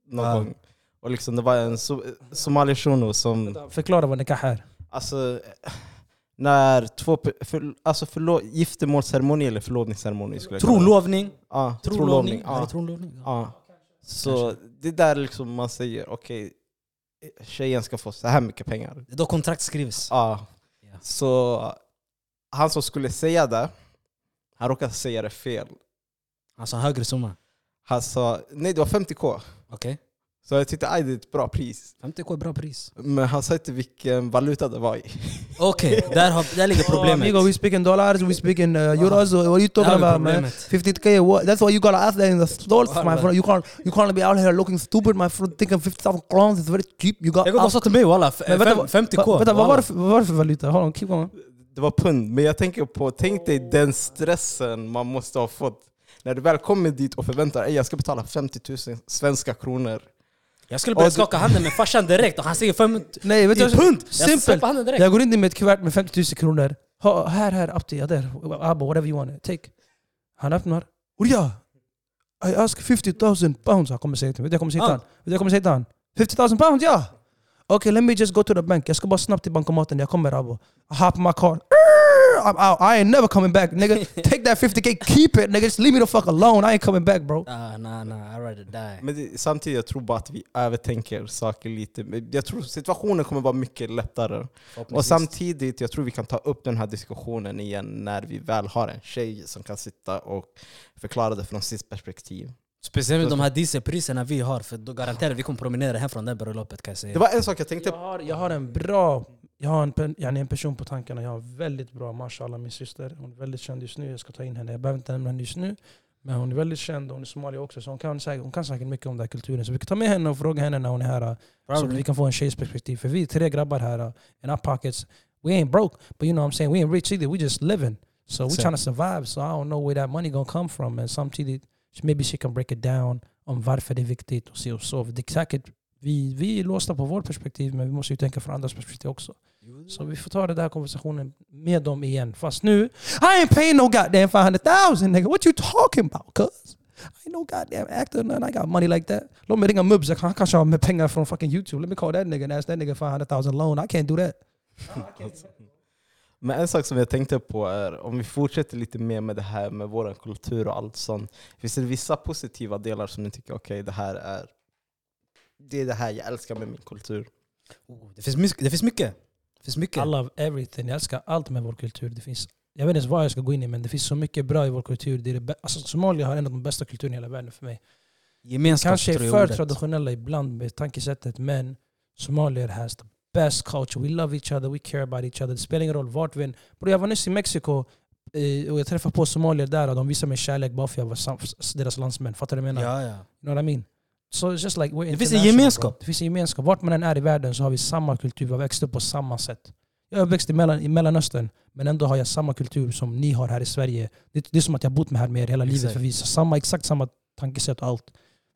någon gång. Och liksom det var en so somali shuno som, Förklara vad nikah är. alltså när två, för, alltså förlo, giftermålsceremoni eller förlovningsceremoni skulle jag kalla det. Trolovning Ja, Trolovning Ja, trolovning? ja. Så det är där liksom man säger okej, tjejen ska få så här mycket pengar. Det är då kontrakt skrivs Ja. Så han som skulle säga det, han råkade säga det fel. Alltså högre summa Han sa, nej det var 50k. Okej Så jag tyckte aj, det är ett bra pris. 50k är bra pris. Men han sa inte vilken valuta det var i. Okej, där, har- där ligger problemet. Amigo, we speaking dollars, we speaking uh, euros. What are you talking har vi about, man? problemet. 50k. What? That's why you gotta ask that in the stores, my friend. You can't, you can't be out here looking stupid, my friend. Thinking 50,000 crowns is very cheap. You got. Jag går bara sa till mig walla, f- Men vänta, fem- 50k. Va- Vänta, vad walla. var, det för, vad var det för valuta? Hold on, keep going. Det var pund, men jag tänker på, tänk dig den stressen man måste ha fått när du väl kommer dit och förväntar dig jag ska betala 50 000 svenska kronor. Jag skulle börja skaka handen med farsan direkt och han säger 5 Nej, vet du pund! Jag Simpelt. släpper handen direkt. Jag går in med ett kuvert med 50 000 kronor. Ha, här, här, Abdi, ja, där. Abba, whatever you want. Take. Han öppnar. Och ja, I ask 50 000 pounds. Han kommer säga till mig. Jag kommer säga till Ah. Vet du jag kommer säga till han? 50 000 pounds, ja! Okay, let me just go to the bank. Jag ska bara snabbt till bankomaten. Jag kommer Abba. I hop my car. I'm out. I ain't never coming back, nigga. Take that 50k, keep it, nigga. Just leave me the fuck alone. I ain't coming back, bro. Ah, nah, nah, I'd rather die. Men det, samtidigt jag tror bara att vi övertänker saker lite. Men Jag tror situationen kommer vara mycket lättare. Och samtidigt, jag tror vi kan ta upp den här diskussionen igen när vi väl har en tjej som kan sitta och förklara det från sitt perspektiv. Speciellt med de här dieselpriserna vi har, för då garanterar vi kommer promenera hem från det bröllopet kan jag säga. Det var en sak jag tänkte Jag har, jag har en bra... Jag har en, pen- yani en person på tankarna. Jag har väldigt bra, mashallah, min syster. Hon är väldigt känd just nu. Jag ska ta in henne. Jag behöver inte nämna henne just nu. Men hon är väldigt känd och hon är somalier också. Så hon kan, säkert, hon kan säkert mycket om den här kulturen. Så vi kan ta med henne och fråga henne när hon är här. Så att vi kan få en tjejs perspektiv. För vi är tre grabbar här. uh, In our pockets. We ain't broke. But you know what I'm saying? We ain't rich either. We just living. So we trying to survive. So I don't know where that money gonna come from. And samtidigt, maybe she can break it down om varför det är viktigt och se och så. Det är säkert, vi, vi är låsta på vårt perspektiv men vi måste ju tänka från andras perspektiv också. Så vi får ta den där konversationen med dem igen. Fast nu, I ain't paying no goddamn 500,000 nigga. What you talking about cuz? I know goddamn actor and I got money like that. Låt mig ringa Mubs. Han kanske har med pengar från fucking YouTube. Let me call that nigga and ask that nigga 500,000 loan. I can't do that. Men en sak som jag tänkte på är, om vi fortsätter lite mer med det här med vår kultur och allt sånt. Finns det vissa positiva delar som ni tycker, okej det här är det är det här jag älskar med min kultur? Oh, det, finns mycket, det finns mycket. Det finns mycket. I love everything. Jag älskar allt med vår kultur. Det finns, jag vet inte ens vad jag ska gå in i men det finns så mycket bra i vår kultur. Det är det alltså, Somalia har en av de bästa kulturerna i hela världen för mig. Gemenskap Kanske är för traditionella ibland med tankesättet men Somalier has the best culture. We love each other, we care about each other. Det spelar ingen roll vart vi än... Jag var nyss i Mexiko eh, och jag träffade på somalier där och de visade mig kärlek bara för jag var deras landsmän. Fattar du vad jag menar? Ja, ja. You know what I mean? So it's just like we're Det finns en gemenskap. bro. Det finns en gemenskap. Vart man än är i världen så har vi samma kultur. Vi har växt upp på samma sätt. Jag är uppväxt i, mellan, i Mellanöstern men ändå har jag samma kultur som ni har här i Sverige. Det, det är som att jag har bott med här med er hela livet för vi har samma, exakt samma tankesätt och allt.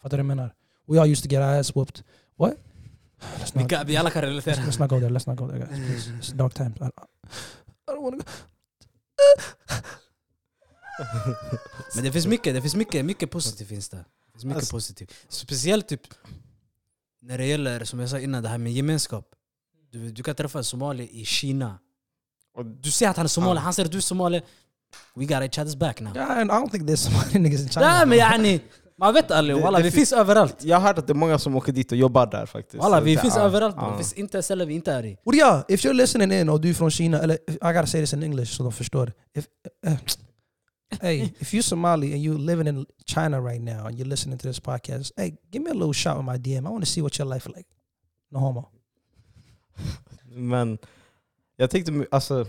Fattar du vad jag menar? We all used to get our ass whooped. What? Let's Vi, not, kan, vi alla kan relatera. let's not go there. Let's not go there guys. Please. It's dark times. I, I don't wanna go. Men det finns mycket, det finns mycket, mycket positivt finns det. Finns mycket Alltså- positivt. Speciellt typ när det gäller, som jag sa innan, det här med gemenskap. Du, du kan träffa en somalier i Kina. Och Du ser att han är somalier, Ja. han säger att du är somalier. We got each other's back now. Yeah, and I don't think there's Somali niggas in China. Nej men yani, man vet aldrig. Walla, vi fin- finns överallt. jag har hört att det är många som åker dit och jobbar där faktiskt. Walla, Så vi finns ja, överallt. ja. Det finns inte ett ställe vi inte är i. Well, yeah, if you're listening in or du är från Kina, eller I gotta say this in English so de förstår. If, uh, hey, if you're Somali and you're living in China right now and you're listening to this podcast, hey, give me a little shout in my DM. I want to see what your life is like. No homo. Men jag tänkte, alltså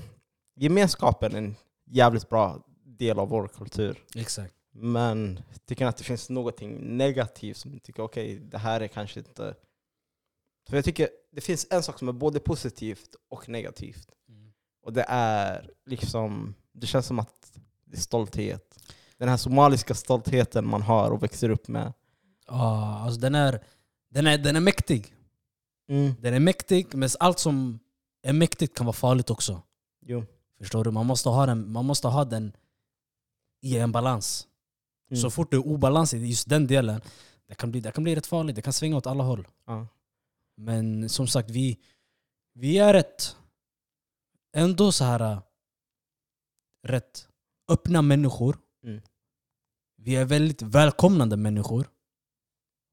gemenskapen är en jävligt bra del av vår kultur. Exakt. Men tycker att det finns någonting negativt som ni tycker, okej, det här är kanske inte... För jag tycker det finns en sak som är både positivt och negativt. Och det är liksom, det känns som att det är stolthet. Den här somaliska stoltheten man har och växer upp med. Ja, alltså den är, den, är, den är mäktig. Den är mäktig, men allt som är mäktigt kan vara farligt också. Jo. Förstår du? Man måste ha den, man måste ha den i en balans. Mm. Så fort det är obalans i just den delen, det kan, bli, det kan bli rätt farligt. Det kan svänga åt alla håll. Ja. Men som sagt, vi, vi är rätt, ändå så här äh, rätt öppna människor. Mm. Vi är väldigt välkomnande människor.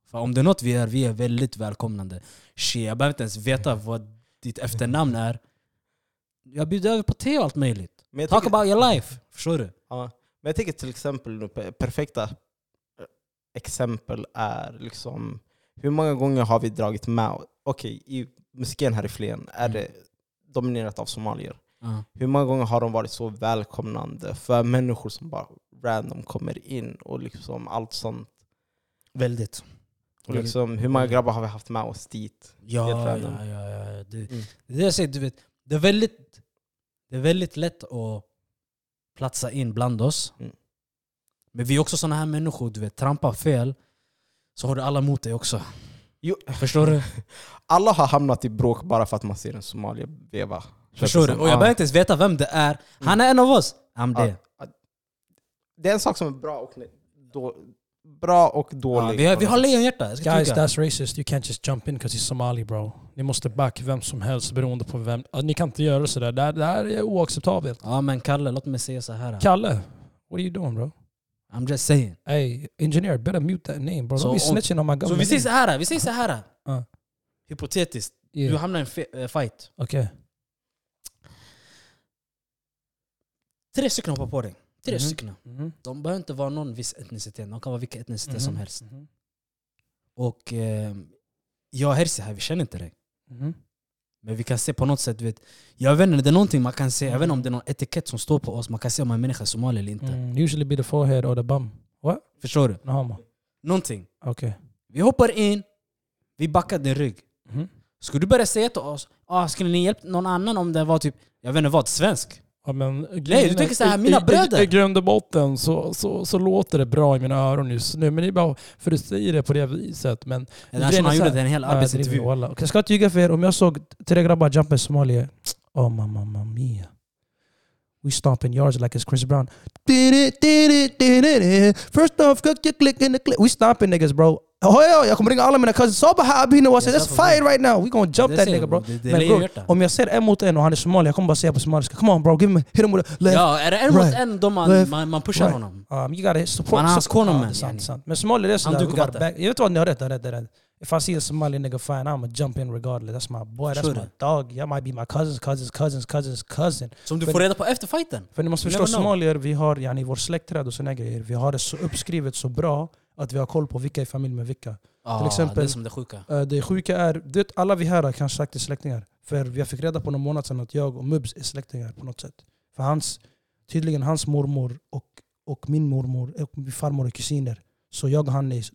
För om det är något vi är, vi är väldigt välkomnande. Shit, jag behöver inte ens veta vad ditt efternamn är. Jag bjuder över på te och allt möjligt. Men Talk about your life. Förstår du? Ja, men jag tänker till exempel, perfekta eh, exempel är liksom hur många gånger har vi dragit med, okej i moskén här i Flen är Mm. det dominerat av somalier. Hur många gånger har de varit så välkomnande för människor som bara random kommer in och liksom allt sånt. Väldigt. Och liksom, hur många grabbar har vi haft med oss dit? Ja, ja, ja, ja. Det, Mm. det är jag säger, du vet, det är väldigt, det är väldigt lätt att platsa in bland oss. Mm. Men vi är också såna här människor, du vet, trampar fel så har du alla mot dig också. Jo. Förstår du? Alla har hamnat i bråk bara för att man ser en somalier veva. Förstår du? Och jag behöver inte ens veta vem det är. Han är en av oss. I'm Ja, det. ja. Det är en sak som är bra och, då, bra och Ja, dålig. vi, har, vi har lejonhjärta. Guys, that's racist. You can't just jump in because he's Somali bro. Ni måste backa vem som helst beroende på vem. Ja, Ni kan inte göra sådär. Det här, det här är oacceptabelt. Ja men Kalle, låt mig säga så här. Kalle, what are you doing bro? I'm just saying. Hey, engineer, better mute that name bro. Så Don't be snitching on my Så government. vi säger så här, vi säger så här. Ja. Hypotetiskt. Yeah. Du hamnar i en eh, fight. Okej. Tre stycken hoppar på dig. Tre Mhm. stycken. Mhm. De behöver inte vara någon viss etnicitet. De kan vara vilka etnicitet som Mhm. helst. Mhm. Och eh, jag och Herzi här, vi känner inte dig. Mhm. Men vi kan se på något sätt, vet, jag vet inte, det är någonting man kan se, jag vet inte om Mm. det är någon etikett som står på oss, man kan se om en människa är somalier eller inte. Mm, usually be the forehead or the bum. Förstår du? No. Någonting. Okej. Vi hoppar in, vi backar din rygg. Mhm. Skulle du börja säga till oss, ah, skulle ni hjälpt någon annan om det var typ, jag vet inte vad, svensk? Ja, men, du tänker så här, mina i, bröder. I, i grund och botten så, så, så låter det bra i mina öron just nu. Men det är bara för att du säger det på det viset. Men Den här han gjorde en hel arbetsintervju. Jag ska inte ljuga för er, om jag såg tre grabbar jumpa i Somalia, oh mamma mia. We stomping yards like it's Chris Brown. Did it, did it, did it, did it. First off, cook your click in the click. We stomping niggas bro. Oh, ja, jag kommer ringa alla mina cousins. Saba Habino let's sa på fight right now. We gonna jump that nigga bro. Men är bro, lejonhjärta. om jag ser en mot en och han är somalier, jag kommer bara säga på somaliska Come on bro, give me, hit him with a left. Ja, är det en mot en då man, left, man, man pushar honom? Um, you gotta support. Man är hans support- konung, Ja, man. Men somalier är sådär. Jag vet vad, ni har rätt, har har. If I see a Somali nigga fine, I'ma jump in regardless. That's my boy, that's Förstår my dog. Jag might be my cousins, cousins, cousins, cousins, cousin. Som du För- får reda på efter fighten. För ni måste förstå, somalier, vi har yani, vår släktträd och såna grejer. Vi har det så uppskrivet så bra att vi har koll på vilka är familj med vilka. Ja, exempel- det är som det sjuka. Eh, Det sjuka är, du vet, alla vi här är kanske sagt är släktingar. För vi fick reda på någon månad sedan att jag och Mubs är släktingar på något sätt. För hans, tydligen hans mormor och, och min mormor och min farmor är kusiner. Så jag och han är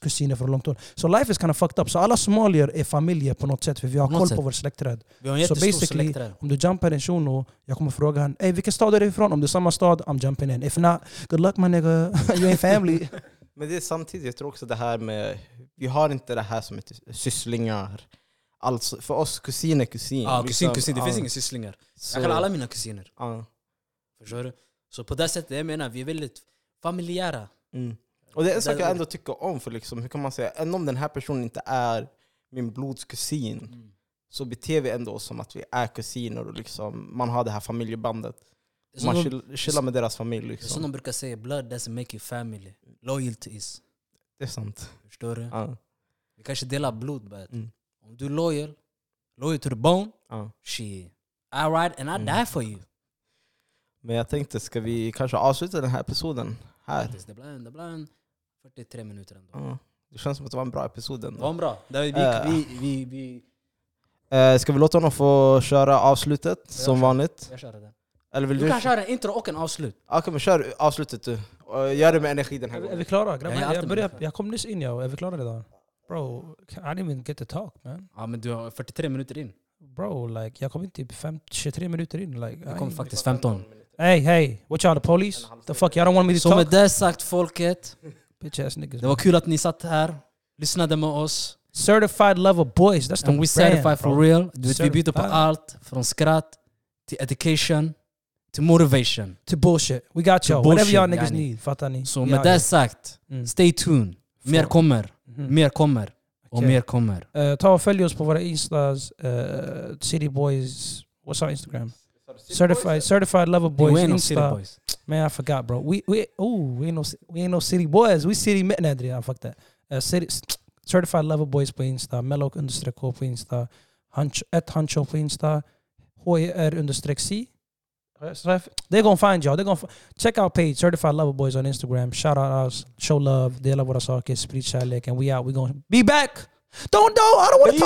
kusiner från långt år. Så life is kind of fucked up. Så alla somalier är familjer på något sätt för vi har koll sätt. på vår släktträd. Vi har en Så basically- släktträd. Om du jumpar en shuno, jag kommer fråga han Ey vilken stad är du ifrån? Om det är samma stad, I'm jumping in. If not, good luck my nigga. you ain't family. Men det är samtidigt, jag tror också det här med, vi har inte det här som heter sysslingar. Alltså, för oss, kusin är kusin. Ja, kusin, liksom. kusin. Det Ja, finns inga sysslingar. så- Jag kallar alla mina kusiner. ja. Förstår du? Så på det sättet, jag menar, vi är väldigt familjära. Mm. Och det är en sak jag ändå tycker om, för liksom, hur kan man säga, även om den här personen inte är min blodskusin, Mm. så beter vi ändå som att vi är kusiner och liksom, man har det här familjebandet. Som Man de- chillar med deras familj. är som Liksom. de brukar säga, blood doesn't make you family. Loyalty is. Det är sant. Förstår du? Ja. Vi kanske delar blod, but Mm. om du är loyal, loyal to the bone, Ja. shit. I ride and I Mm. die for you. Men jag tänkte, ska vi kanske avsluta den här episoden här? Det blir en, det blir en 43 minuter ändå. Ja. Det känns som att det var en bra episod Det ändå. var en bra. Det, vi, Äh. vi, vi, vi, Eh, ska vi låta honom få köra avslutet som kör. vanligt? jag kör det. Eller vill Du du? kan köra en intro och en avslut. Okej, men kör avslutet du. Och gör det med energi den här Är vi- är gången. vi klara Jag grabbar? alltid Jag, började, med. jag kom nyss in ja, är vi klara redan? Bro, I didn't even get to talk man. Ja men du har 43 minuter in. Bro, like, jag kom in typ fem, 23 minuter in. Like, Det I kom faktiskt 15. Hey, hey, what y'all the police? The fuck, y'all don't want me to Så med talk? det sagt folket, Bitch ass niggas. det var kul att ni satt här, lyssnade med oss. Certified lover boys, that's the And we brand, certified for bro. real. Du vet, vi byter på Certified. allt. Från skratt till education till motivation. To bullshit. We got y'all. Whatever bullshit, y'all niggas yani. need. Fattar ni? Så We med out det here. sagt, Mm. stay tuned. Mer kommer, Mhm. mer kommer och Okej. mer kommer. Eh, ta och följ oss på våra instas. Uh, City Boys. What's our Instagram? Certified Certified Lover We Boys ain't no city Insta. boys. Man, I forgot, bro. We we oh we ain't no we ain't no City Boys. We City Men. Nej, I fuck that. Uh, city, Certified Lover Boys på Insta. Mellow understreck K på Insta. Hunch, ett Huncho på Insta. HR understreck C. They're gonna find y'all. They're gonna f- check our page, Certified Lover Boys on Instagram. Shout out us, show love, dela våra saker, sprid kärlek, and we out. We gonna be back. Don't, don't, I don't want to You